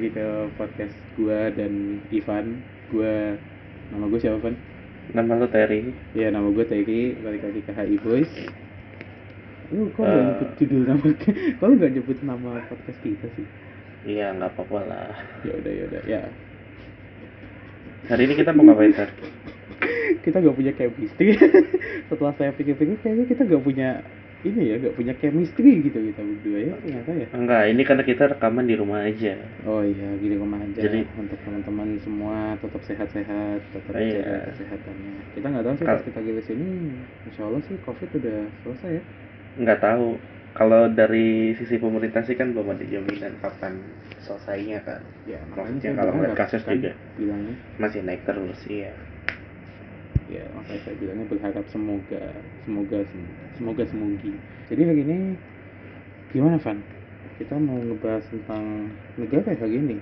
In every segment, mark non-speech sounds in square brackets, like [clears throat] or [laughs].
lagi ke podcast gua dan Ivan. Gua nama gue siapa, Van? Nama lu Terry. Ya, nama gue Tegi, balik lagi ke HI Boys. Lu kok nggak Eh. nyebut judul nama [laughs] Kok lu nggak nyebut nama podcast kita sih? Iya, nggak apa-apa lah. Ya udah, ya udah, ya. Hari ini kita mau ngapain, Ter? [laughs] Kita nggak punya chemistry. [laughs] Setelah saya pikir-pikir kayaknya kita nggak punya ini ya, nggak punya chemistry gitu kita berdua ya, ternyata ya. Enggak, ini karena kita rekaman di rumah aja. Oh iya, gini rumah aja. Jadi- untuk teman-teman semua tetap sehat-sehat, tetap Iya. jaga kesehatannya. Kita nggak tahu sih Kal- pas kita rilis ini, insya Allah sih COVID udah selesai ya. Nggak tahu. Kalau dari sisi pemerintah sih kan belum ada jaminan kapan selesainya kan. Ya, Maksudnya kalau ngeliat kasus kan juga. bilangnya, Masih naik terus sih ya. ya makanya saya bilangnya berharap semoga, semoga, semoga semogi. Jadi hari ini gimana Van? Kita mau ngebahas tentang negara hari ini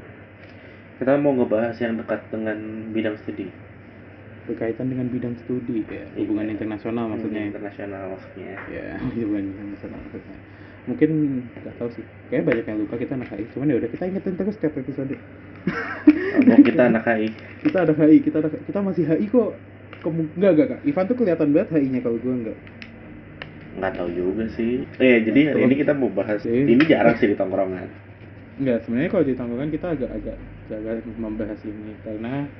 Kita mau ngebahas yang dekat dengan bidang studi. berkaitan dengan bidang studi ya, hubungan Iya. internasional maksudnya. Internasional maksudnya. ya [laughs] hubungan internasional maksudnya mungkin nggak tahu sih kayak banyak yang lupa kita anak HI cuman ya udah kita ingetin terus setiap episode Oh, kita anak HI. [laughs] kita ada HI kita ada kita masih HI kok enggak enggak enggak Ivan tuh kelihatan banget HI-nya kalau gue enggak Nggak tahu juga sih. Eh, jadi hari ini kita mau bahas. Sih. Ini jarang sih di tongkrongan. enggak sebenarnya kalau di tongkrongan kita agak-agak agak membahas ini karena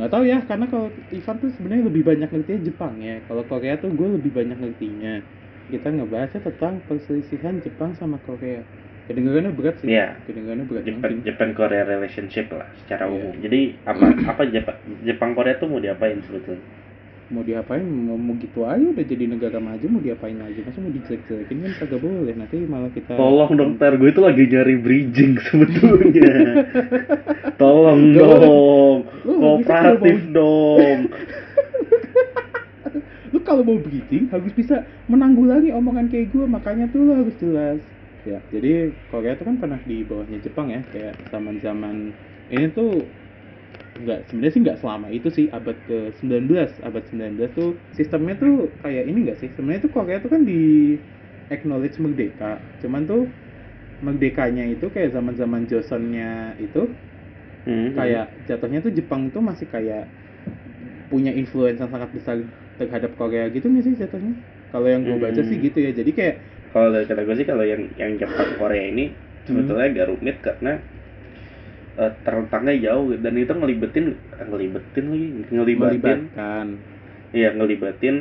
nggak tahu ya karena kalau Ivan tuh sebenarnya lebih banyak ngertinya Jepang ya kalau Korea tuh gue lebih banyak ngertinya kita ngebahasnya tentang perselisihan Jepang sama Korea kedengarannya berat sih Iya. kedengarannya berat mungkin Japan Korea relationship lah secara Iya. umum. Jadi apa apa Jepang Jepang Korea tuh mau diapain sebetulnya? Mau diapain mau, mau gitu aja udah jadi negara maju mau diapain aja masa mau dijelek-jelekin kan kagak boleh nanti malah kita Tolong dong Ter, gue itu lagi nyari bridging [laughs] sebetulnya. [laughs] Tolong dong, kooperatif dong. [laughs] lu kalau mau breeding harus bisa menanggulangi omongan kayak gue makanya tuh lu harus jelas ya jadi Korea itu kan pernah di bawahnya Jepang ya kayak zaman zaman ini tuh nggak sebenarnya sih nggak selama itu sih abad ke 19 abad 19 tuh sistemnya tuh kayak ini nggak sih? Sebenarnya tuh Korea tuh kan di acknowledge merdeka. Cuman tuh merdekanya itu kayak zaman zaman Joseonnya itu Hmm. kayak jatuhnya tuh Jepang itu masih kayak punya influence yang sangat besar terhadap Korea gitu nggak sih jatuhnya? Kalau yang gue baca Hmm. sih gitu ya. Jadi kayak kalau dari kata gue sih kalau yang yang Jepang Korea ini sebetulnya agak rumit karena eh, terentangnya jauh dan itu ngelibetin eh, ngelibetin lagi ngelibatin. Iya ngelibatin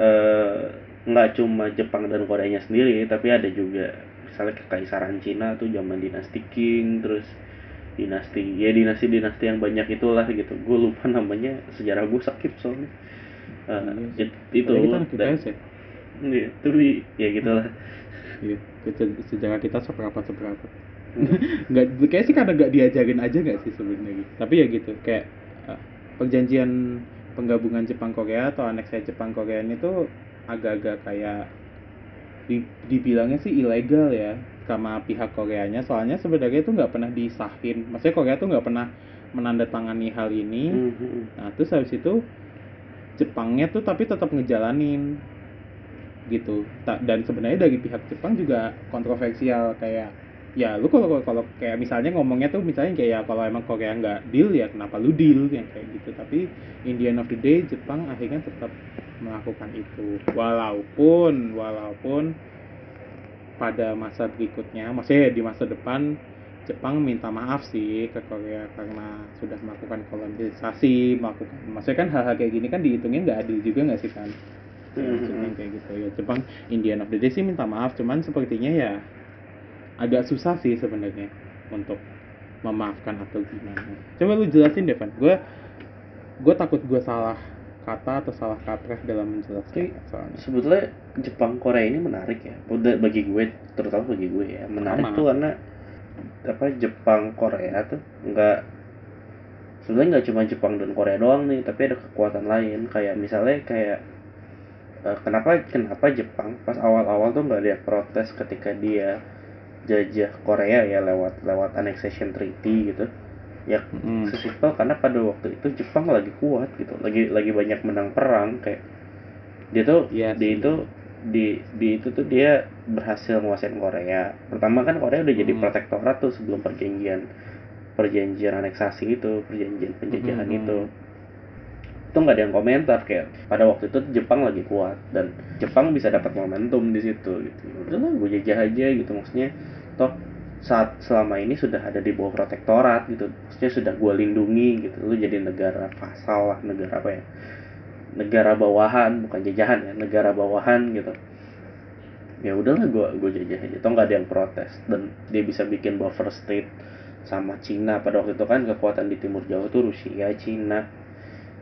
eh, nggak cuma Jepang dan Koreanya sendiri, tapi ada juga misalnya kekaisaran Cina tuh zaman dinasti Qing, terus dinasti ya dinasti-dinasti yang banyak itulah gitu. Gue lupa namanya, sejarah gue skip soalnya. Eh, Iya it- itu. kita dan ya iya, tapi ya gitulah. iya sejarah kita seperapat seperapat [laughs] nggak kayak sih karena nggak diajarin aja nggak sih sebenarnya gitu. tapi ya gitu kayak eh, perjanjian penggabungan Jepang Korea atau aneksnya Jepang Korea ini tuh agak-agak kayak di, dibilangnya sih ilegal ya sama pihak Koreanya soalnya sebenarnya itu nggak pernah disahin maksudnya Korea tuh nggak pernah menandatangani hal ini Mhm. Nah, terus habis itu Jepangnya tuh tapi tetap ngejalanin gitu. Ta- Dan sebenarnya dari pihak Jepang juga kontroversial kayak ya lu kalau kalau kayak misalnya ngomongnya tuh misalnya kayak ya kalau emang Korea nggak deal ya kenapa lu deal yang kayak gitu tapi in the end of the day Jepang akhirnya tetap melakukan itu walaupun walaupun pada masa berikutnya maksudnya di masa depan Jepang minta maaf sih ke Korea karena sudah melakukan kolonisasi, melakukan maksudnya kan hal-hal kayak gini kan dihitungin nggak adil juga nggak sih kan? Mhm. Maksudnya kayak gitu ya Jepang Indian of the Day sih minta maaf, cuman sepertinya ya agak susah sih sebenarnya untuk memaafkan atau gimana. Coba lu jelasin deh, Van. Gue gue takut gue salah kata atau salah kaprah dalam menjelaskan soalnya. Sebetulnya Jepang Korea ini menarik ya. Udah bagi gue, terutama bagi gue ya, menarik Sama. tuh karena apa Jepang Korea tuh nggak sebenarnya nggak cuma Jepang dan Korea doang nih, tapi ada kekuatan lain kayak misalnya kayak eh, kenapa kenapa Jepang pas awal-awal tuh nggak dia protes ketika dia jajah Korea ya lewat lewat annexation treaty gitu ya Mm. sesimpel karena pada waktu itu Jepang lagi kuat gitu lagi lagi banyak menang perang kayak dia tuh Iya di sih. itu di di itu tuh dia berhasil menguasai Korea pertama kan Korea udah jadi Hmm. protektorat tuh sebelum perjanjian perjanjian aneksasi itu perjanjian penjajahan Mhm. itu itu nggak ada yang komentar kayak pada waktu itu Jepang lagi kuat dan Jepang bisa dapat momentum di situ gitu udahlah gue jajah aja gitu maksudnya toh saat selama ini sudah ada di bawah protektorat gitu. Maksudnya sudah gue lindungi gitu. Lu jadi negara vasal lah negara apa ya? Negara bawahan bukan jajahan ya negara bawahan gitu. Ya udahlah gue gue jajah aja. Toh nggak ada yang protes. Dan dia bisa bikin buffer state sama Cina. Pada waktu itu kan kekuatan di timur Jawa tuh Rusia Cina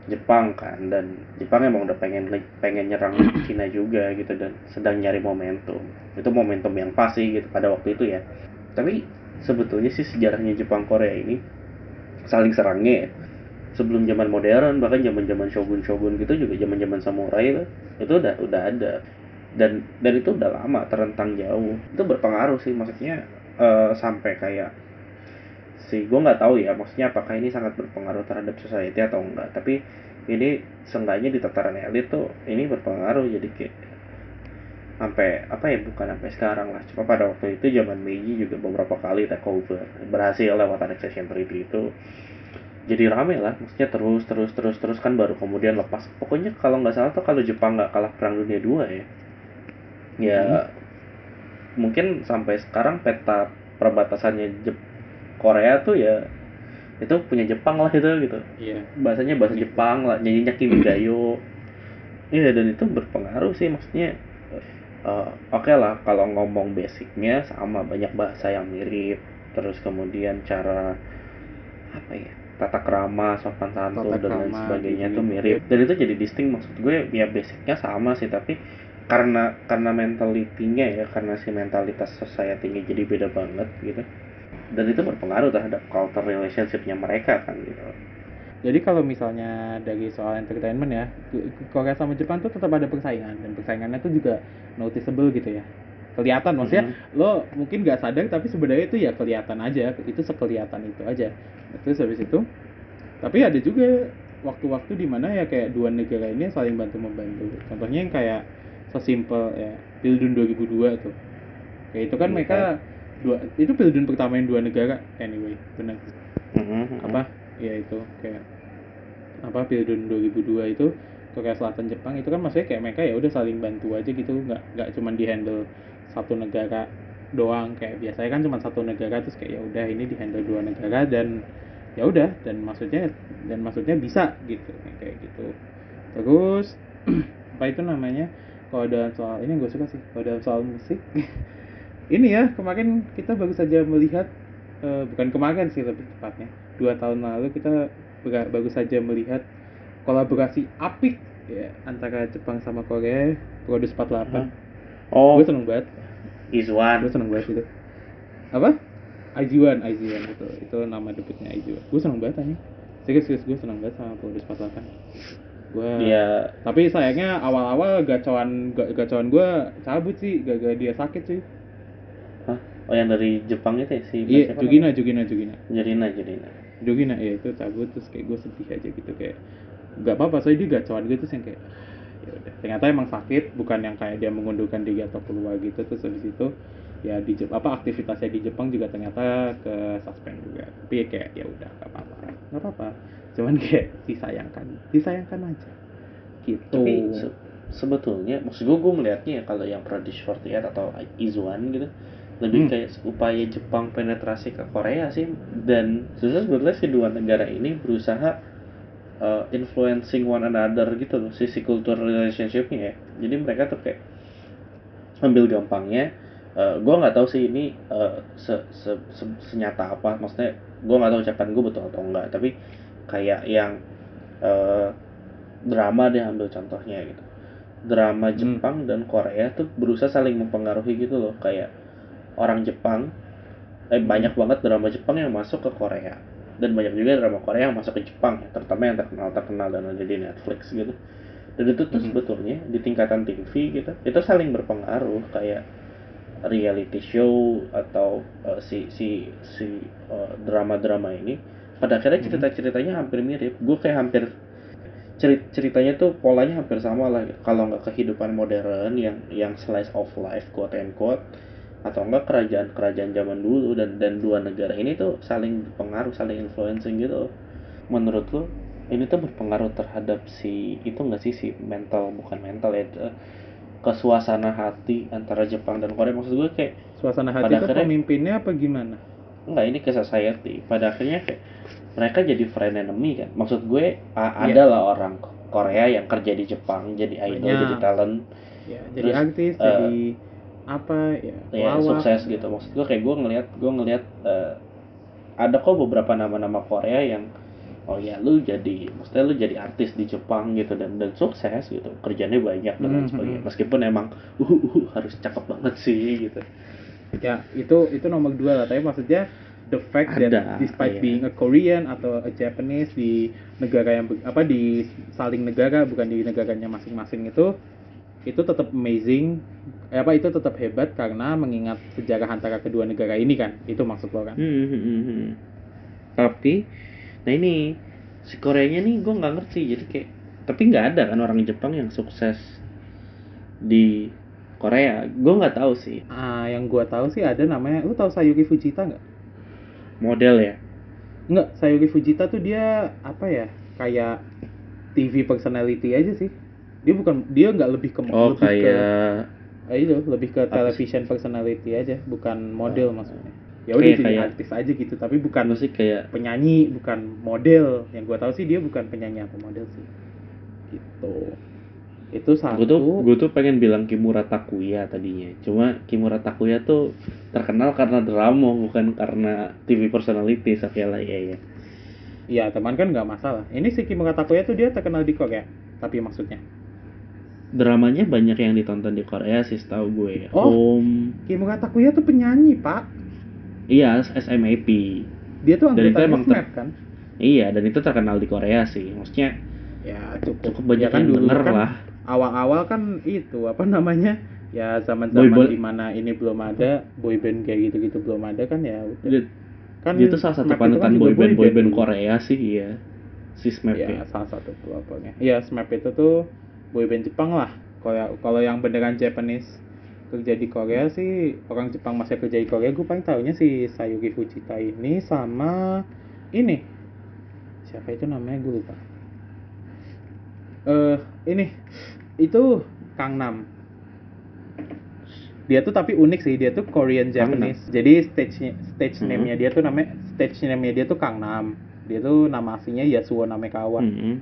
Jepang kan dan Jepang emang udah pengen pengen nyerang [clears throat] Cina juga gitu dan sedang nyari momentum. Itu momentum yang pas sih gitu pada waktu itu ya. Tapi sebetulnya sih sejarahnya Jepang Korea ini saling serangnya ya. Sebelum zaman modern bahkan zaman zaman shogun shogun gitu juga zaman zaman samurai itu itu udah udah ada. Dan dan itu udah lama terentang jauh. Itu berpengaruh sih maksudnya eh, sampai kayak sih gue nggak tahu ya maksudnya apakah ini sangat berpengaruh terhadap society atau enggak. Tapi ini seenggaknya di tataran elit tuh ini berpengaruh jadi kayak sampai apa ya bukan sampai sekarang lah. Cuma pada waktu itu zaman Meiji juga beberapa kali takeover berhasil lewat annexation treaty itu. Jadi rame lah maksudnya terus terus terus terus kan baru kemudian lepas. Pokoknya kalau nggak salah tuh kalau Jepang nggak kalah perang dunia dua ya. Ya mungkin sampai sekarang peta perbatasannya Jep- Korea tuh ya itu punya Jepang lah itu gitu. Iya. Bahasanya bahasa Jepang lah nyanyinya Kimigayo iya dan itu berpengaruh sih maksudnya eh, oke lah kalau ngomong basicnya sama banyak bahasa yang mirip. Terus kemudian cara apa ya tata krama sopan santun dan lain sebagainya gitu, tuh mirip. Dan itu jadi distinct maksud gue ya basicnya sama sih tapi karena karena mentalitinya ya karena si mentalitas society-nya jadi beda banget gitu dan itu berpengaruh terhadap culture relationship-nya mereka kan gitu Jadi kalau misalnya dari soal entertainment ya, Korea sama Jepang tuh tetap ada persaingan dan persaingannya tuh juga noticeable gitu ya. Kelihatan maksudnya lo mungkin nggak sadar tapi sebenarnya itu ya kelihatan aja, itu sekelihatan itu aja. Terus habis itu tapi ada juga waktu-waktu di mana ya kayak dua negara ini saling bantu membantu. Contohnya yang kayak sesimpel ya Pildun 2002 tuh. Kayak itu kan Iya. mereka dua itu Pildun pertama yang dua negara anyway, benar. Mhm. apa? Ya itu kayak apa Pildun 2002 itu Korea Selatan Jepang itu kan maksudnya kayak mereka ya udah saling bantu aja gitu nggak nggak cuman di handle satu negara doang kayak biasanya kan cuma satu negara terus kayak ya udah ini di handle dua negara dan ya udah dan maksudnya dan maksudnya bisa gitu kayak gitu. Terus [clears throat] apa itu namanya kalau dalam soal ini gue suka sih kalau dalam soal musik [laughs] ini ya kemarin kita baru saja melihat eh, bukan kemarin sih lebih tepatnya dua tahun lalu kita baru saja melihat kolaborasi apik ya antara Jepang sama Korea Produce 48 oh. gue seneng banget. Izwan gue seneng banget itu. Apa? IG1 IG1 itu itu nama debutnya IG1 gue seneng banget aja serius serius gue seneng banget sama Produce 48 gue dia tapi sayangnya awal-awal gacoan ga- gacoan gue cabut sih gara-gara dia sakit sih Hah? oh yang dari Jepang itu ya si iya siapa Jugina Jugina Jugina namanya? Jurina Jurina Jugina ya itu cabut terus kayak gue sedih aja gitu kayak nggak apa-apa soalnya dia gacoan gitu terus yang kayak ya udah. Ternyata emang sakit bukan yang kayak dia mengundurkan diri atau keluar gitu terus habis itu ya di Jep- apa aktivitasnya di Jepang juga ternyata ke suspend juga. Tapi ya kayak ya udah nggak apa-apa. Nggak apa-apa cuman [laughs] kayak disayangkan disayangkan aja. Gitu. Tapi se- sebetulnya maksud gue gue melihatnya ya kalau yang Produce 48 atau Izwan gitu lebih Hmm. kayak upaya Jepang penetrasi ke Korea sih. Dan sebenarnya sebetulnya si dua negara ini berusaha uh, influencing one another gitu loh sisi cultural relationship-nya ya. Jadi mereka tuh kayak ambil gampangnya. Uh, gue nggak tahu sih ini uh, se, se, se- senyata apa. Maksudnya gue nggak tahu ucapan gue betul atau enggak tapi kayak yang uh, drama deh ambil contohnya gitu. Drama Hmm. Jepang dan Korea tuh berusaha saling mempengaruhi gitu loh. Kayak orang Jepang eh banyak banget drama Jepang yang masuk ke Korea. Dan banyak juga drama Korea yang masuk ke Jepang terutama yang terkenal terkenal dan ada di Netflix gitu. Dan itu tuh Mhm. sebetulnya di tingkatan TV gitu itu saling berpengaruh kayak reality show atau eh, si si si eh, drama-drama ini. Pada akhirnya Mhm. cerita-ceritanya hampir mirip. Gue kayak hampir cerit ceritanya tuh polanya hampir sama lah. Kalau nggak kehidupan modern yang yang slice of life quote and quote atau enggak kerajaan-kerajaan zaman dulu dan dan dua negara ini tuh saling pengaruh saling influencing gitu. Menurut lo ini tuh berpengaruh terhadap si itu enggak sih si mental bukan mental ya eh, ke suasana hati antara Jepang dan Korea? Maksud gue kayak suasana hati Pada akhirnya- pemimpinnya apa gimana? Enggak ini ke society. Pada akhirnya kayak mereka jadi friend enemy kan. Maksud gue a- Iya. ada lah orang Korea yang kerja di Jepang jadi idol Banyak. jadi talent. Ya jadi Terus, artis eh, jadi apa ya ya sukses gitu. Maksud gue kayak gue ngelihat gue ngelihat eh, ada kok beberapa nama-nama Korea yang oh ya lu jadi maksudnya lu jadi artis di Jepang gitu dan dan sukses gitu. Kerjanya banyak dan lain Mhm. sebagainya. meskipun emang [laughs] uh, uh, harus cakep banget sih gitu. Ya itu itu nomor dua lah. Tapi maksudnya the fact Ada, that despite iya. being a Korean atau a Japanese di negara yang apa di saling negara bukan di negaranya masing-masing itu itu tetap amazing. Eh, apa itu tetap hebat karena mengingat sejarah antara kedua negara ini kan? Itu maksud lo kan? Hmm, hmm, hmm, hmm. Tapi, nah ini si Koreanya nih gue nggak ngerti. Jadi kayak tapi nggak ada kan orang Jepang yang sukses di Korea. Gue nggak tahu sih. Ah yang gua tahu sih ada namanya lu tahu Sayuri Fujita nggak? Model ya. nggak Sayuri Fujita tuh dia apa ya kayak TV personality aja sih dia bukan dia nggak lebih ke Oh lebih ke kayak Eh, itu lebih ke sih? television personality aja, bukan model Oh. maksudnya. Ya udah jadi kayak- artis aja gitu, tapi bukan sih kayak penyanyi, bukan model. Yang gua tahu sih dia bukan penyanyi atau model sih. Gitu. Itu satu. gue tuh gue tuh pengen bilang Kimura Takuya tadinya. Cuma Kimura Takuya tuh terkenal karena drama bukan karena TV personality Sakya lah ya ya. Iya, teman kan nggak masalah. Ini si Kimura Takuya tuh dia terkenal di Korea, tapi maksudnya. Dramanya banyak yang ditonton di Korea sih setahu gue. Oh. Home, Kimura Takuya tuh penyanyi, Pak. iya SMAP. Dia tuh Dan itu anggota emang SMAP kan? Iya, dan itu terkenal di Korea sih. Maksudnya Ya, cukup. cukup banyak Ya kan yang dulu denger kan lah. awal-awal kan itu apa namanya ya zaman-zaman band. di mana ini belum ada boyband kayak gitu-gitu belum ada kan ya udah. Dia, kan dia tuh salah satu SMAP itu panutan boyband boyband. Korea sih, iya. Si SMAP ya ya. salah satu pelopornya ya SMAP itu tuh boyband Jepang lah. Kalau kalau yang beneran Japanese kerja di Korea sih orang Jepang masih kerja di Korea gue paling tahunya si Sayuri Fujita ini sama ini. Siapa itu namanya? Gue lupa. Eh ini. Itu Kang Nam. Dia tuh tapi unik sih dia tuh Korean Kang. Japanese. Jadi stage stage Mhm. name-nya dia tuh namanya stage name-nya dia tuh Kang Nam. Dia tuh nama aslinya Yasuo Namekawa. Hmm.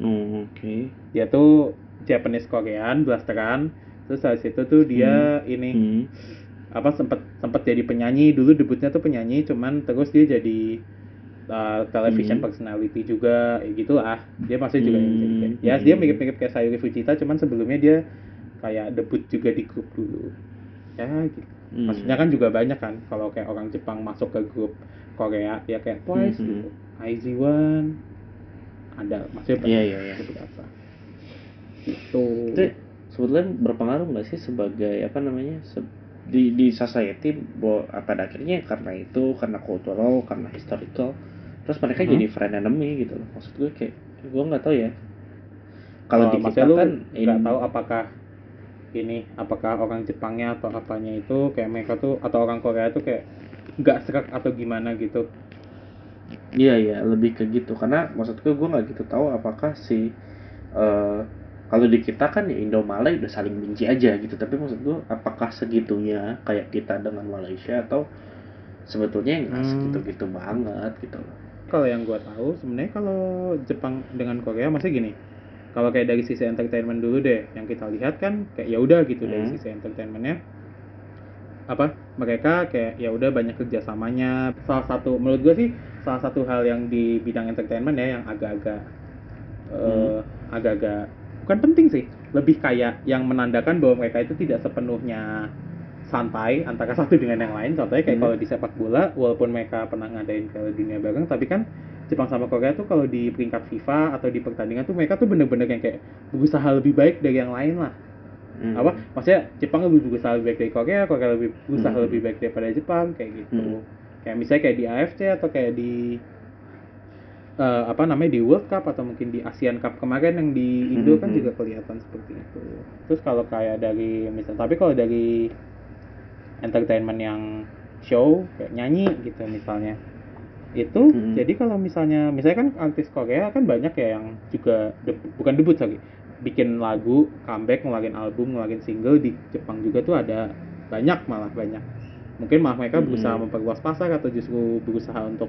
Oh, oke. dia tuh Japanese Korean blasteran terus dari situ tuh dia ini Hmm. apa sempat sempat jadi penyanyi dulu debutnya tuh penyanyi cuman terus dia jadi uh, television Hmm. personality juga ya gitulah dia masih juga yang jadi kayak- Hmm. ya dia mirip-mirip kayak Sayuri Fujita cuman sebelumnya dia kayak debut juga di grup dulu ya gitu Hmm. maksudnya kan juga banyak kan kalau kayak orang Jepang masuk ke grup Korea ya kayak Twice Mhm. gitu IZ*ONE ada maksudnya Iya, banyak iya, iya. beberapa gitu Itu sebetulnya berpengaruh nggak sih sebagai apa namanya se- di di society bahwa pada akhirnya karena itu karena cultural karena historical terus mereka Mhm. jadi friend enemy gitu loh maksud gue kayak gue nggak tahu ya kalau Oh, kan nggak tahu apakah ini apakah orang Jepangnya atau apanya itu kayak mereka tuh atau orang Korea tuh kayak nggak serak atau gimana gitu Iya iya lebih ke gitu karena maksud gue gue nggak gitu tahu apakah si eh, kalau di kita kan ya Indo Malay udah saling benci aja gitu tapi maksud gue apakah segitunya kayak kita dengan Malaysia atau sebetulnya nggak Hmm. segitu-gitu banget gitu loh. kalau yang gua tahu sebenarnya kalau Jepang dengan Korea masih gini kalau kayak dari sisi entertainment dulu deh yang kita lihat kan kayak ya udah gitu dari Hmm. sisi entertainmentnya apa mereka kayak ya udah banyak kerjasamanya. Salah satu menurut gue sih salah satu hal yang di bidang entertainment ya yang agak-agak eh, agak-agak bukan penting sih. Lebih kayak yang menandakan bahwa mereka itu tidak sepenuhnya santai antara [laughs] satu dengan yang lain. Contohnya kayak Hmm. kalau di sepak bola walaupun mereka pernah ngadain Piala Dunia bareng tapi kan Jepang sama Korea tuh kalau di peringkat FIFA atau di pertandingan tuh mereka tuh bener-bener yang kayak berusaha lebih baik dari yang lain lah Hmm. apa maksudnya Jepang lebih berusaha lebih baik dari Korea Korea lebih berusaha Hmm. lebih baik daripada Jepang kayak gitu Hmm. kayak misalnya kayak di AFC atau kayak di eh, apa namanya di World Cup atau mungkin di Asian Cup kemarin yang di Indo kan Mhm. juga kelihatan seperti itu. Terus kalau kayak dari misal tapi kalau dari entertainment yang show kayak nyanyi gitu misalnya itu Mhm. jadi kalau misalnya misalnya kan artis Korea kan banyak ya yang juga debut, bukan debut sorry bikin lagu comeback ngeluarin album ngeluarin single di Jepang juga tuh ada banyak malah banyak. Mungkin malah mereka Mhm. berusaha memperluas pasar atau justru berusaha untuk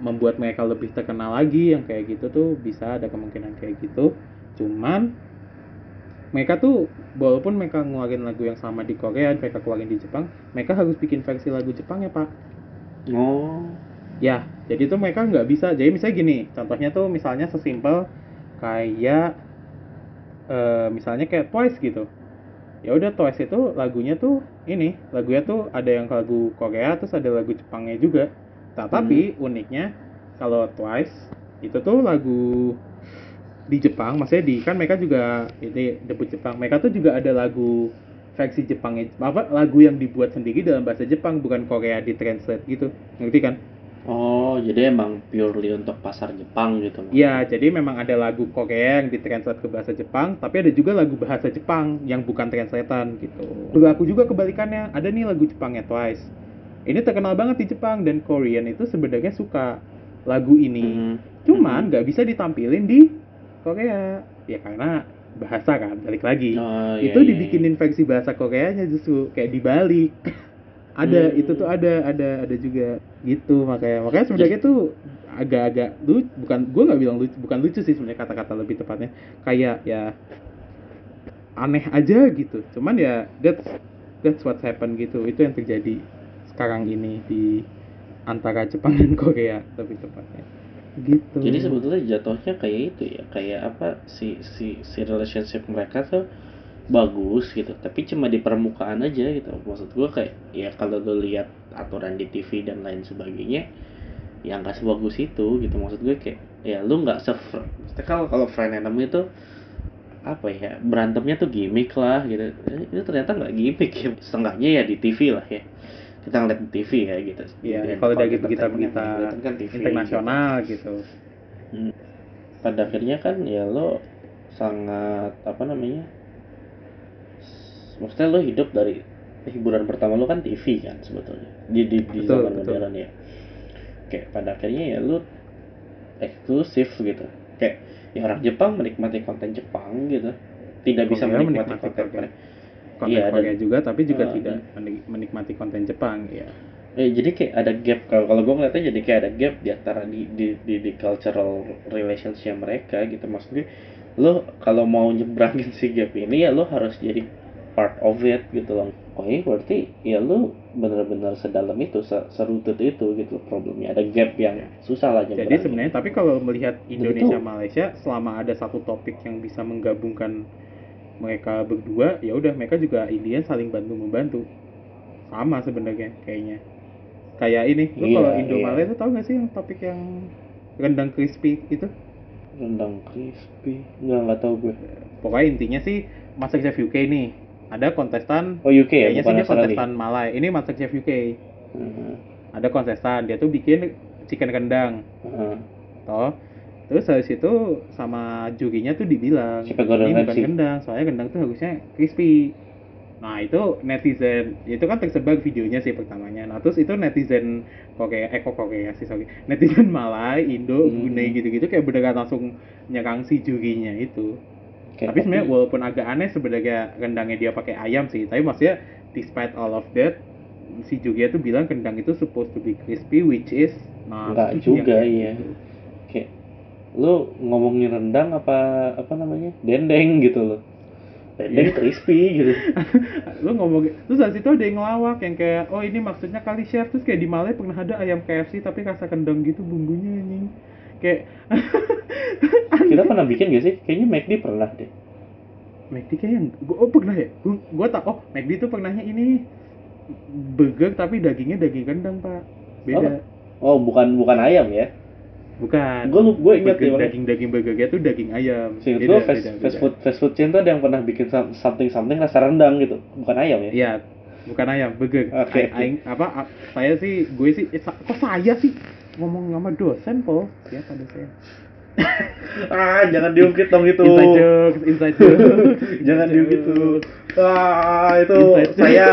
membuat mereka lebih terkenal lagi yang kayak gitu tuh bisa ada kemungkinan kayak gitu. Cuman mereka tuh walaupun mereka ngeluarin lagu yang sama di Korea mereka keluarin di Jepang mereka harus bikin versi lagu Jepang ya pak. Oh. Ya jadi tuh mereka nggak bisa. Jadi misalnya gini contohnya tuh misalnya sesimpel kayak eh, misalnya kayak Twice gitu. Ya udah Twice itu lagunya tuh ini lagunya tuh ada yang lagu Korea terus ada lagu Jepangnya juga. Nah, tapi uniknya kalau Twice itu tuh lagu di Jepang maksudnya di kan mereka juga ini debut Jepang. Mereka tuh juga ada lagu versi Jepangnya apa lagu yang dibuat sendiri dalam bahasa Jepang bukan Korea di translate gitu. Ngerti kan oh jadi emang purely untuk pasar Jepang gitu Iya, jadi memang ada lagu Korea yang ditranslate ke bahasa Jepang, tapi ada juga lagu bahasa Jepang yang bukan translatean gitu. Berlaku juga kebalikannya, ada nih lagu Jepangnya Twice. Ini terkenal banget di Jepang dan Korean itu sebenarnya suka lagu ini. Mhm. Cuman nggak bisa ditampilin di Korea, ya karena bahasa kan, balik lagi. Oh, iya, itu iya, dibikinin versi bahasa Koreanya justru kayak dibalik. Ada, Hmm. itu tuh ada, ada, ada juga gitu makanya. Makanya sebenarnya tuh agak-agak lucu, bukan gue nggak bilang lucu, bukan lucu sih sebenarnya kata-kata lebih tepatnya. Kayak ya aneh aja gitu. Cuman ya that's that's what happened gitu. Itu yang terjadi sekarang ini di antara Jepang dan Korea lebih tepatnya. Gitu. Jadi sebetulnya jatuhnya kayak itu ya, kayak apa si si si relationship mereka tuh bagus gitu, tapi cuma di permukaan aja gitu. Maksud gua kayak ya kalau lu lihat aturan di TV dan lain sebagainya, ya nggak sebagus itu gitu. Maksud gue kayak ya lu nggak se kalau kalau friend enemy itu apa ya berantemnya tuh gimmick lah gitu. Eh, Itu ternyata nggak gimmick ya, setengahnya ya di TV lah ya. Kita ngeliat di TV ya gitu. Iya, Di kalau dari entertainment berita-berita yang kelihatan kan TV, gitu. internasional gitu. Hmm. pada akhirnya kan ya lo sangat apa namanya maksudnya lo hidup dari hiburan pertama lo kan TV kan sebetulnya. Di di, di Betul, zaman betul. modern ya. Kayak pada akhirnya ya lo eksklusif gitu. Kayak ya orang Jepang menikmati konten Jepang gitu. Tidak bisa Korea menikmati, menikmati konten Korea. konten Iya, dan- Korea juga tapi juga Ah, tidak menik- menikmati konten Jepang ya Eh, jadi kayak ada gap. Kalau kalau gue ngeliatnya jadi kayak ada gap di antara di di di, di cultural relationship mereka gitu. Maksudnya lo kalau mau nyebrangin si gap ini ya lo harus jadi part of it gitu loh. Oh ini berarti ya lo bener-bener sedalam itu se serutut itu gitu loh problemnya. Ada gap yang susah lah jadi sebenarnya tapi kalau melihat Indonesia. Malaysia selama ada satu topik yang bisa menggabungkan mereka berdua ya udah mereka juga Indian saling bantu membantu sama sebenarnya kayaknya. Kayak ini lu Iya, kalau Indo iya. Malaysia tau gak sih yang topik yang rendang crispy itu? Rendang crispy? Nggak nggak tahu gue. Pokoknya intinya sih MasterChef UK nih ada kontestan oh UK ya kayaknya sih dia kontestan Malay ini MasterChef UK Heeh, ada kontestan dia tuh bikin chicken rendang. Heeh. toh terus habis itu sama jurinya tuh dibilang ini bukan Ramsay." rendang soalnya rendang tuh harusnya crispy. Nah itu netizen itu kan tersebar videonya sih pertamanya. Nah terus itu netizen Korea eh kok Korea sih sorry. [laughs] Netizen Malay Indo Hmm. Brunei gitu-gitu kayak beneran langsung nyerang si jurinya itu Kayak tapi sebenarnya walaupun agak aneh sebenarnya rendangnya dia pakai ayam sih tapi maksudnya despite all of that si Jugia tuh bilang rendang itu supposed to be crispy which is nah Nggak itu juga, iya. gitu. kayak lu ngomongin rendang apa apa namanya dendeng gitu loh dendeng Iya. crispy gitu [laughs] lu ngomong terus dari situ ada yang ngelawak yang kayak oh ini maksudnya kali chef terus kayak di Malay pernah ada ayam KFC tapi rasa kendang gitu bumbunya anjing kayak [laughs] kita pernah bikin gak sih? Kayaknya McD pernah deh. McD kayaknya gua, oh pernah ya? Gua, gua tak oh McD tuh pernahnya ini. Burger tapi dagingnya daging kendang pak. Beda. Oh bukan bukan ayam ya? Bukan. Gue gue ingat ya Burger- daging daging burgernya tuh daging ayam. Beda, gue fast, beda, fast beda. food fast food chain tuh ada yang pernah bikin some- something something rasa rendang gitu. Bukan ayam ya? Iya, bukan ayam, burger. Aing- aing- apa? saya sih, gue sih, eh, kok saya sih? Ngomong sama dosen Paul siapa dosen. [laughs] Ah jangan diungkit dong itu. inside jokes [laughs] inside jokes jangan diungkit tuh ah itu Inside saya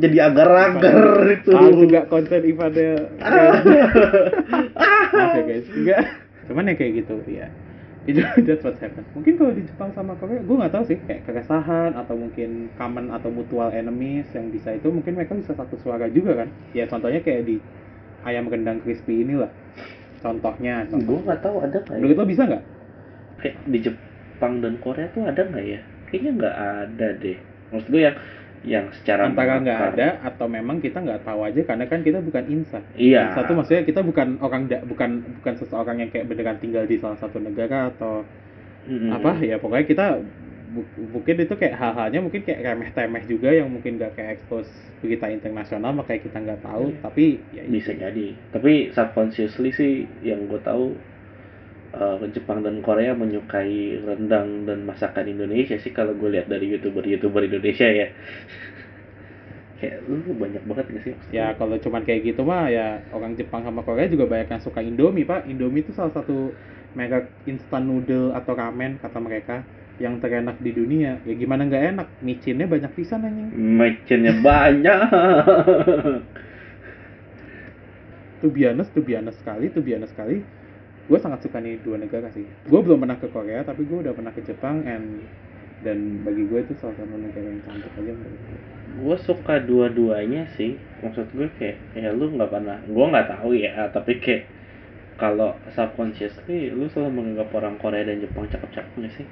jadi agar-agar itu. Ah juga konten ibadah [laughs] maaf ya guys. Enggak. Cuman ya kayak gitu ya itu that's what happened. Mungkin kalau di Jepang sama Korea gue nggak tahu sih. Kayak keresahan atau mungkin common atau mutual enemies yang bisa itu mungkin mereka bisa satu suara juga kan. Ya contohnya kayak di ayam rendang crispy inilah. Contohnya contoh. gue nggak tahu ada nggak ya? bisa nggak? Kayak di Jepang dan Korea tuh ada nggak ya? Kayaknya nggak ada deh. Maksud gue yang yang secara antara nggak ada atau memang kita nggak tahu aja karena kan kita bukan insan. Iya. Satu maksudnya kita bukan orang da- bukan bukan seseorang yang kayak beneran tinggal di salah satu negara atau Mm-mm. apa ya pokoknya kita mungkin itu kayak hal-halnya mungkin kayak remeh-temeh juga yang mungkin gak kayak expose berita internasional makanya kita nggak tahu Iya. tapi ya itu. bisa jadi. Tapi subconsciously sih yang gue tahu eh, Jepang dan Korea menyukai rendang dan masakan Indonesia sih kalau gue lihat dari youtuber youtuber Indonesia ya. [laughs] Kayak lu banyak banget gak sih ya kalau cuman kayak gitu mah ya orang Jepang sama Korea juga banyak yang suka Indomie pak. Indomie itu salah satu merek instant noodle atau ramen kata mereka yang terenak di dunia ya gimana nggak enak? Micinnya banyak pisan anjing. Macinnya banyak. Honest, to be honest sekali, be honest sekali, gue sangat suka nih dua negara sih. Gue belum pernah ke Korea, tapi gue udah pernah ke Jepang and dan bagi gue itu salah satu negara yang cantik aja menurut gue. gue suka dua-duanya sih. Maksud gue kayak ya lu nggak pernah gue nggak tahu ya tapi kayak kalau subconsciously lu selalu menganggap orang Korea dan Jepang cakep-cakep nggak sih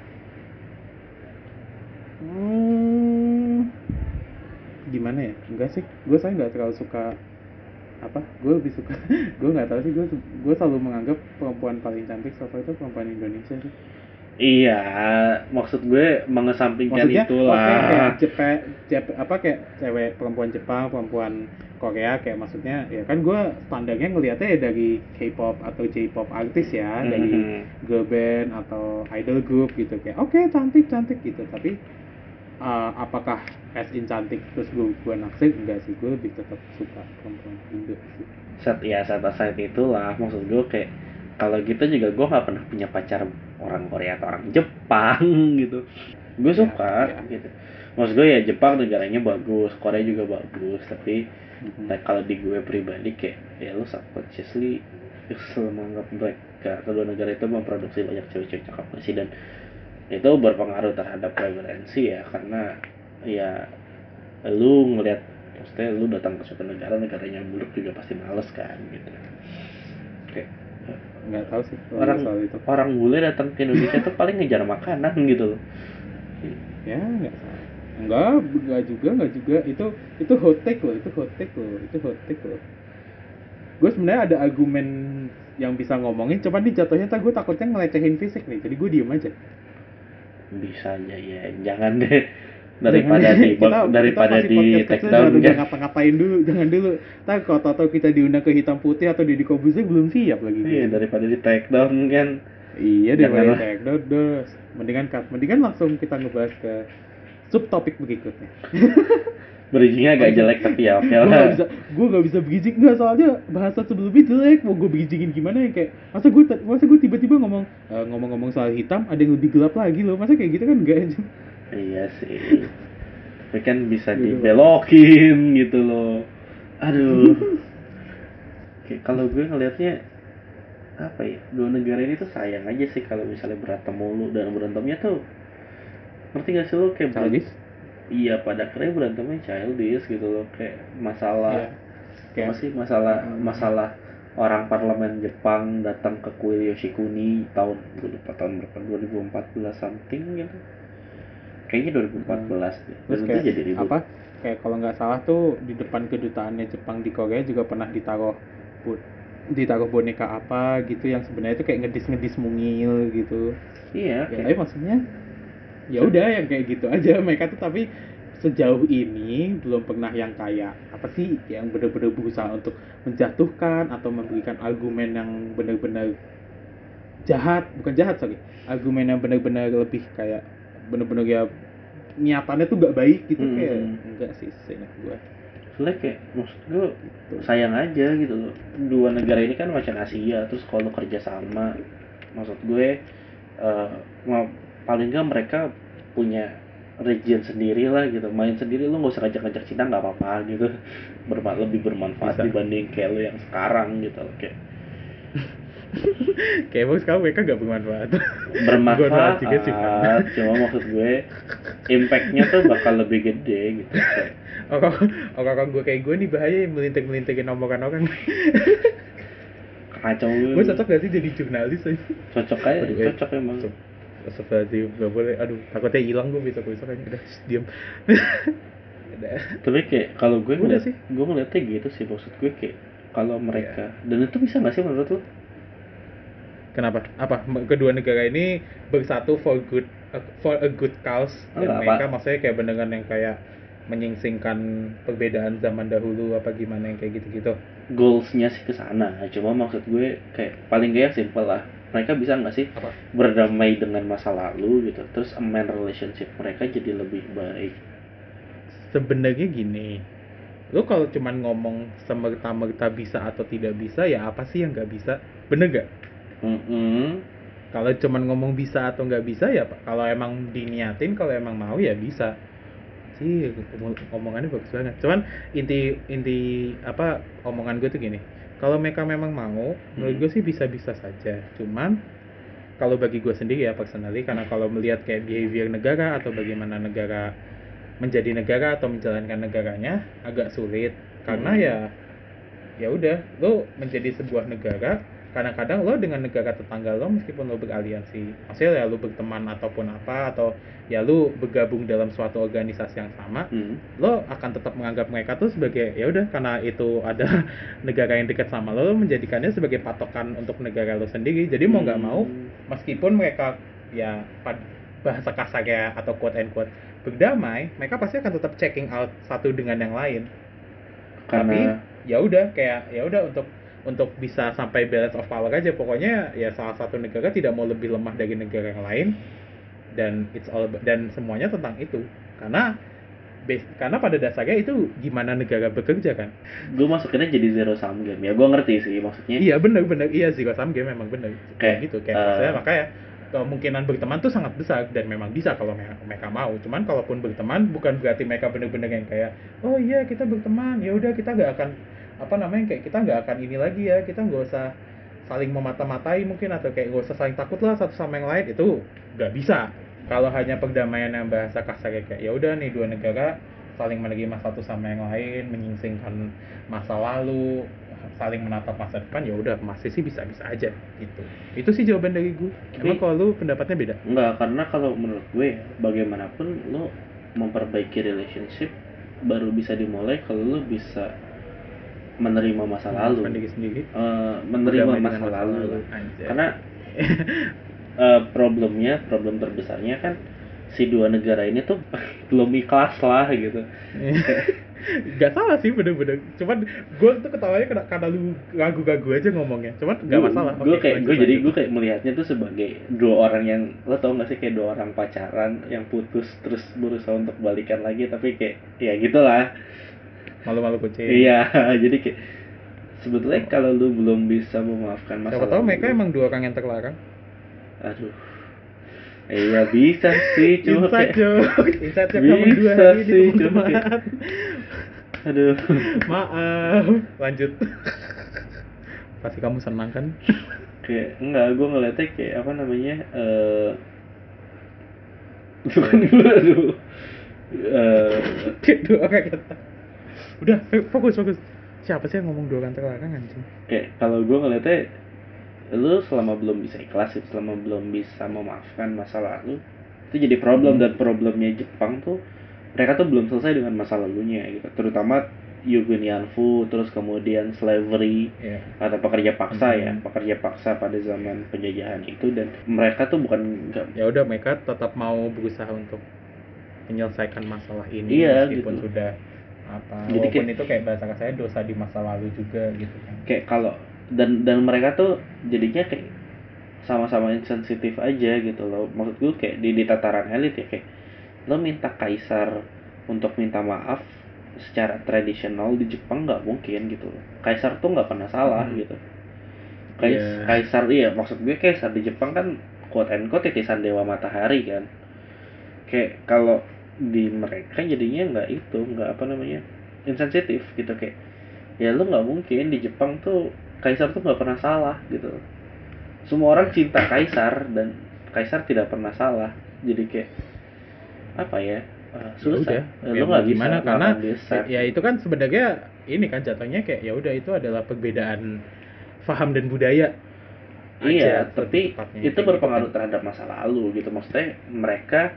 Hmm, gimana ya? Enggak sih, gue saya nggak terlalu suka apa? Gue lebih suka, [laughs] gue nggak tahu sih. Gue gue selalu menganggap perempuan paling cantik so far itu perempuan Indonesia sih. iya maksud gue mengesampingkan maksudnya itulah oke, kayak Jepe, Jepe- apa kayak cewek perempuan Jepang perempuan Korea kayak maksudnya ya kan gue standarnya ngelihatnya ya dari K-pop atau J-pop artis ya dari Mhm. girl band atau idol group gitu kayak oke cantik cantik gitu tapi uh, apakah as in cantik terus gue gue naksir? Enggak sih gue lebih tetap suka perempuan Indo sih. Set ya set aside itulah maksud gue kayak kalau gitu juga gue nggak pernah punya pacar orang Korea atau orang Jepang [laughs] gitu. Gue Ya, suka ya. gitu. Maksud gue ya Jepang negaranya bagus Korea juga bagus tapi Mhm. nah, kalau di gue pribadi kayak ya lu subconsciously lu selalu menganggap mereka kedua negara itu memproduksi banyak cewek-cewek cakep sih? Dan itu berpengaruh terhadap preferensi ya karena ya lu ngelihat maksudnya lu datang ke suatu negara negaranya buruk juga pasti males kan gitu. Kayak nggak tahu sih Orang- soal itu. orang bule datang ke Indonesia tuh paling ngejar makanan gitu loh. Ya nggak salah enggak enggak juga enggak juga. Itu itu hot take loh itu hot take loh itu hot take loh. Gue sebenarnya ada argumen yang bisa ngomongin cuman di jatuhnya gue takutnya ngelecehin fisik nih jadi gue diem aja bisa aja ya. Jangan deh. Daripada Jangan. di [laughs] Kita- daripada kita di take down jangan udah kan ngapa-ngapain dulu jangan dulu. Tak kalau tahu kita diundang ke hitam putih atau di Kobusnya belum siap lagi. Iya daripada di take down kan. Iya Jangan lah. take down dos. Mendingan mendingan langsung kita ngebahas ke subtopik berikutnya [laughs] bridgingnya agak jelek tapi ya oke gue gak lah bisa gue gak bisa bridging nggak soalnya bahasa sebelumnya jelek mau gue bridgingin gimana ya kayak masa gue masa gue tiba-tiba ngomong eh, ngomong-ngomong soal hitam ada yang lebih gelap lagi loh. Masa kayak gitu kan enggak aja iya sih. Tapi kan bisa Gitu. dibelokin gitu loh. Aduh. Oke, kalau gue ngelihatnya apa ya dua negara ini tuh sayang aja sih kalau misalnya berantem mulu dan berantemnya tuh. Ngerti gak sih lo? Kayak iya pada akhirnya berantemnya childish gitu loh kayak masalah Iya. kayak apa sih masalah Hmm. masalah orang parlemen Jepang datang ke kuil Yoshikuni tahun gue lupa tahun berapa 2014 something gitu kayaknya 2014 deh dan Hmm. terus itu kayak jadi ribut apa kayak kalau nggak salah tuh di depan kedutaannya Jepang di Korea juga pernah ditaruh bu- ditaruh boneka apa gitu yang sebenarnya itu kayak ngedis ngedis mungil gitu iya ya kayak- tapi maksudnya ya udah yang kayak gitu aja. [laughs] Mereka tuh tapi sejauh ini belum pernah yang kayak apa sih yang benar-benar berusaha untuk menjatuhkan atau memberikan argumen yang benar-benar jahat. Bukan jahat sorry. Argumen yang benar-benar lebih kayak benar-benar ya niatannya tuh nggak baik gitu. Hmm. kayak enggak sih seingat gua. Soalnya kayak maksud gue sayang aja gitu loh. Dua negara ini kan macan Asia terus kalau kerja sama maksud gue eh, mau- paling nggak mereka punya region sendiri lah gitu. Main sendiri lu nggak usah ngajak-ngajak Cina nggak apa-apa gitu. [laughs] Berma lebih bermanfaat Bisa. dibanding kayak lu yang sekarang gitu loh kayak. [laughs] Kayak emang sekarang mereka gak bermanfaat. Bermanfaat juga sih, Pan. cuma maksud gue impactnya tuh bakal lebih gede gitu kayak. Orang orang gue kayak gue nih bahaya yang melinting melintingin omongan orang. Kacau. Gue cocok gak sih jadi jurnalis? Aja cocok aja cocok emang. Astagfirullahaladzim, gak boleh, aduh takutnya hilang gue besok besok aja. Udah [laughs] udah. Tapi kayak kalau gue Udah ngeliat sih. gue ngeliatnya gitu sih maksud gue kayak kalau mereka Iya. dan itu bisa nggak sih menurut lo? Kenapa? Apa? Kedua negara ini bersatu for good for a good cause dan Enggak, mereka apa- maksudnya kayak beneran yang kayak menyingsingkan perbedaan zaman dahulu apa gimana yang kayak gitu-gitu. Goalsnya sih ke sana cuma maksud gue kayak paling gak yang simple lah mereka bisa nggak sih apa? berdamai dengan masa lalu gitu? Terus amend relationship mereka jadi lebih baik. Sebenarnya gini lo kalau cuman ngomong semerta-merta bisa atau tidak bisa ya apa sih yang nggak bisa? Bener gak Mm-mm. kalau cuman ngomong bisa atau nggak bisa ya Pak. kalau emang diniatin kalau emang mau ya bisa. Sih omong- omongannya bagus banget. Cuman inti inti apa omongan gue tuh gini kalau mereka memang mau menurut Hmm. gue sih bisa-bisa saja cuman kalau bagi gue sendiri ya personally karena kalau melihat kayak behavior negara atau bagaimana negara menjadi negara atau menjalankan negaranya agak sulit karena Hmm. ya ya udah lo menjadi sebuah negara kadang-kadang lo dengan negara tetangga lo meskipun lo beraliansi maksudnya ya lo berteman ataupun apa atau ya lo bergabung dalam suatu organisasi yang sama Hmm. lo akan tetap menganggap mereka tuh sebagai ya udah karena itu ada [laughs] negara yang dekat sama lo lo menjadikannya sebagai patokan untuk negara lo sendiri jadi mau nggak mau Hmm. meskipun mereka ya bahasa kasarnya atau quote and quote berdamai mereka pasti akan tetap checking out satu dengan yang lain karena ya udah kayak ya udah untuk untuk bisa sampai balance of power aja. Pokoknya ya salah satu negara tidak mau lebih lemah dari negara yang lain. Dan it's all about- dan semuanya tentang itu. Karena base, karena pada dasarnya itu gimana negara bekerja kan. Gue masukinnya jadi zero sum game. Ya gue ngerti sih maksudnya. Iya bener bener. Iya sih sum game memang bener. Kayak, gitu kayak eh, maksudnya makanya kemungkinan berteman tuh sangat besar. Dan memang bisa kalau me- mereka mau. Cuman kalaupun berteman bukan berarti mereka bener-bener yang kayak oh iya kita berteman. Ya udah kita nggak akan apa namanya kayak kita nggak akan ini lagi ya kita nggak usah saling memata-matai mungkin atau kayak nggak usah saling takut lah satu sama yang lain itu nggak bisa. Kalau hanya perdamaian yang bahasa kasar kayak ya udah nih dua negara saling menerima satu sama yang lain menyingsingkan masa lalu saling menatap masa depan ya udah masih sih bisa-bisa aja gitu. Itu sih jawaban dari gue emang kalau lu pendapatnya beda? Enggak, karena kalau menurut gue bagaimanapun lo memperbaiki relationship baru bisa dimulai kalau lo bisa menerima masa lalu. Memaafkan diri sendiri Eh, menerima masa dengan lalu. Anjay. Karena [laughs] eh, problemnya, problem terbesarnya kan si dua negara ini tuh [laughs] belum ikhlas lah gitu. [laughs] Gak salah sih bener-bener Cuman gue tuh ketawanya karena, karena lu ragu-ragu aja ngomongnya Cuman gak masalah Gue kayak gue jadi gue kayak melihatnya tuh sebagai dua orang yang lo tau gak sih kayak dua orang pacaran yang putus terus berusaha untuk balikan lagi tapi kayak ya gitulah. Malu-malu kucing Iya, [laughs] jadi kayak sebetulnya kalau lu belum bisa memaafkan masa Siapa tahu mereka emang dua orang yang terlarang aduh. Iya bisa sih, cuma Inside kayak joke [laughs] Inside joke nomor dua Bisa hari ini sih, cuma teman-teman kayak- aduh. Maaf Lanjut [laughs] Pasti kamu senang kan kayak enggak, gue ngeliatnya kayak apa namanya? eh bukan gue aduh. Eh, Kayak dua orang yang Udah ayo, fokus fokus Siapa sih yang ngomong dua orang terlarang anjing kayak kalau gue ngeliatnya lu selama belum bisa ikhlas selama belum bisa memaafkan masa lalu itu jadi problem Hmm. dan problemnya Jepang tuh mereka tuh belum selesai dengan masa lalunya gitu terutama Yugenianfu terus kemudian slavery Iya atau pekerja paksa ya Hmm. pekerja paksa pada zaman penjajahan itu dan mereka tuh bukan ya udah mereka tetap mau berusaha untuk menyelesaikan masalah ini Iya, meskipun gitu. sudah apa Jadi kayak- itu kayak bahasa kasarnya dosa di masa lalu juga gitu kan. Kayak kalau dan dan mereka tuh jadinya kayak sama-sama insensitif aja gitu loh. Maksud gue kayak di, di tataran elit ya kayak lo minta kaisar untuk minta maaf secara tradisional di Jepang nggak mungkin gitu kaisar tuh nggak pernah salah Hmm. gitu. Kais, Iya. kaisar iya maksud gue kaisar di Jepang kan quote and quote titisan dewa matahari kan. Kayak kalau di mereka jadinya nggak itu nggak apa namanya insensitif gitu kayak ya lu nggak mungkin di Jepang tuh kaisar tuh nggak pernah salah gitu semua orang cinta kaisar dan kaisar tidak pernah salah jadi kayak apa ya eh, susah. Eh, Ya lu nggak bisa gimana, nggak karena bisa. ya itu kan sebenarnya ini kan jatuhnya kayak ya udah itu adalah perbedaan faham dan budaya Iya, aja, tapi itu gitu berpengaruh kan. terhadap masa lalu gitu. Maksudnya mereka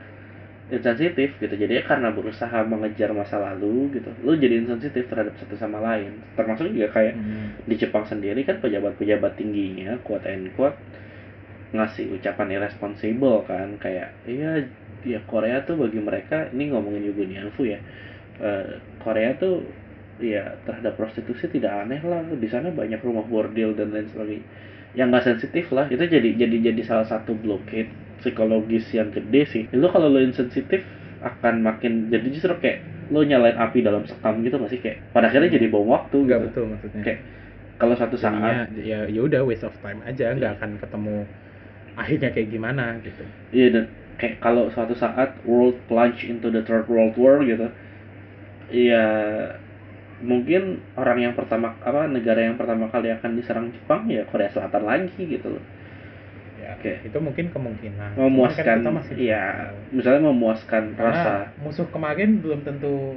insensitif gitu. Jadi karena berusaha mengejar masa lalu gitu, lu jadi insensitif terhadap satu sama lain. Termasuk juga kayak Hmm. di Jepang sendiri kan pejabat-pejabat tingginya quote and quote ngasih ucapan irresponsible kan kayak iya ya Korea tuh bagi mereka ini ngomongin juga Nianfu ya Eh, Korea tuh ya terhadap prostitusi tidak aneh lah di sana banyak rumah bordil dan lain sebagainya yang nggak sensitif lah itu jadi jadi jadi salah satu blockade psikologis yang gede sih. Itu kalau lo insensitif akan makin jadi justru kayak lo nyalain api dalam sekam gitu nggak sih? Kayak pada akhirnya jadi bom waktu Enggak gitu. betul maksudnya. Kayak kalau satu Jadinya, saat ya ya udah waste of time aja Iya. nggak akan ketemu akhirnya kayak gimana gitu. Iya dan kayak kalau suatu saat world plunge into the third world war gitu, iya mungkin orang yang pertama apa negara yang pertama kali akan diserang Jepang ya Korea Selatan lagi gitu loh. Oke. itu mungkin kemungkinan kan Memuaskan, kita masih iya tahu. misalnya memuaskan karena rasa. musuh kemarin belum tentu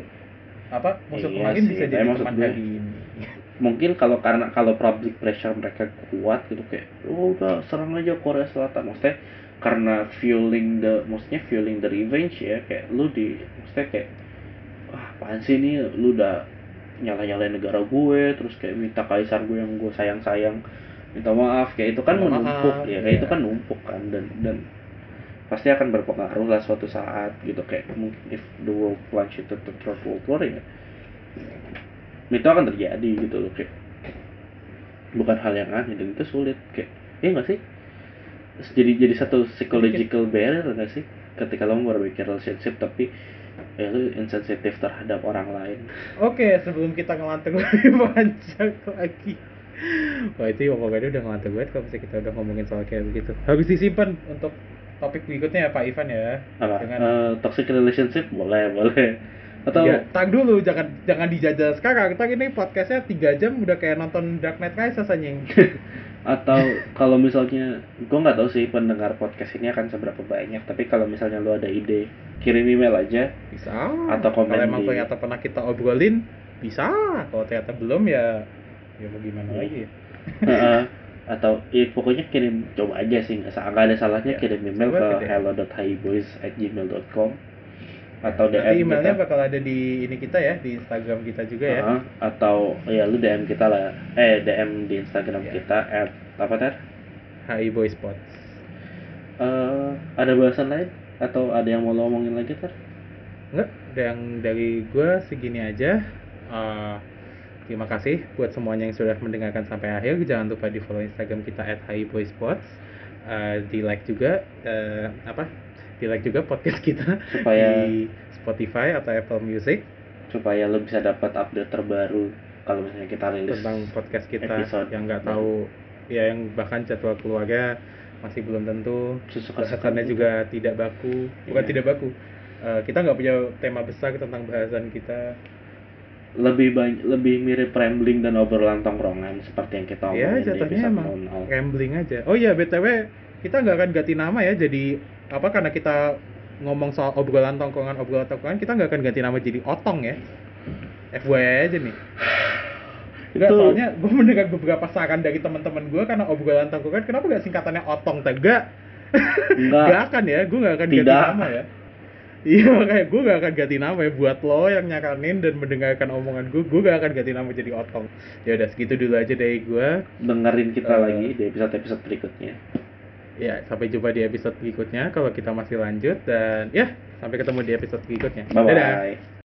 apa musuh Iya kemarin sih, bisa jadi teman hari ini [laughs] Mungkin kalau karena kalau public pressure mereka kuat gitu kayak oh udah serang aja Korea Selatan maksudnya karena fueling the maksudnya fueling the revenge ya kayak lu di maksudnya kayak wah apaan sih ini lu udah nyala-nyalain negara gue terus kayak minta kaisar gue yang gue sayang-sayang minta maaf kayak itu kan Minta menumpuk maaf, ya kayak iya. itu kan numpuk kan dan dan pasti akan berpengaruh lah suatu saat gitu kayak mungkin if the world plunge into the third world war ya itu akan terjadi gitu loh kayak bukan hal yang aneh dan itu sulit kayak ya nggak sih jadi jadi satu psychological barrier nggak sih ketika lo berpikir relationship tapi ya lu insensitif terhadap orang lain Oke, sebelum kita ngelantur lebih [laughs] panjang lagi. [laughs] Wah itu pokoknya udah ngelantur banget kalau misalnya kita udah ngomongin soal kayak begitu. Harus disimpan untuk topik berikutnya ya Pak Ivan ya. apa Dengan Eh, toxic relationship boleh boleh atau Iya, tang dulu, jangan jangan dijajal sekarang. Kita ini podcastnya 3 jam udah kayak nonton Dark Knight Rises anjing. [laughs] atau kalau misalnya gue nggak tahu sih pendengar podcast ini akan seberapa banyak tapi kalau misalnya lu ada ide kirim email aja Bisa. Atau komen Kalau emang di- ternyata pernah kita obrolin, bisa. Kalau ternyata belum ya ya mau gimana Iya. lagi ya. [laughs] Heeh. atau ya pokoknya kirim coba aja sih nggak ada salahnya Ya, kirim email coba ke DM. hello.highboys@gmail.com atau DM Nanti emailnya kita bakal ada di ini kita ya, di Instagram kita juga ya. Atau ya lu DM kita lah eh DM di Instagram Ya. kita at apa ter HI Boy Sports. Eh, ada bahasan lain atau ada yang mau lo omongin lagi ter Enggak, yang dari gue segini aja. Eh, terima kasih buat semuanya yang sudah mendengarkan sampai akhir. Jangan lupa di follow Instagram kita at Sports. Eh, di like juga eh, apa? Di like juga podcast kita supaya di Spotify atau Apple Music supaya lo bisa dapat update terbaru kalau misalnya kita rilis tentang podcast kita episode yang nggak tahu ya yang bahkan jadwal keluarga masih belum tentu bahasannya juga tidak baku bukan Iya. tidak baku Eh, kita nggak punya tema besar tentang bahasan kita lebih banyak lebih mirip rambling dan obrolan tongkrongan seperti yang kita ya omongin di jatuhnya episode emang 00. rambling aja oh iya btw kita nggak akan ganti nama ya jadi apa karena kita ngomong soal obrolan tongkrongan obrolan tongkrongan kita nggak akan ganti nama jadi otong ya FYI aja nih Enggak, Itu- soalnya gue mendengar beberapa saran dari teman-teman gue karena obrolan tongkrongan kenapa gak singkatannya otong tegak Enggak. [laughs] Gak akan ya, gue gak akan ganti Tidak. nama ya Iya makanya gue gak akan ganti nama ya. Buat lo yang nyaranin dan mendengarkan omongan gue Gue gak akan ganti nama jadi otong. Ya udah segitu dulu aja dari gue dengerin kita Eh. lagi di episode-episode berikutnya. Ya sampai jumpa di episode berikutnya. Kalau kita masih lanjut Dan ya sampai ketemu di episode berikutnya. Bye Dadah. bye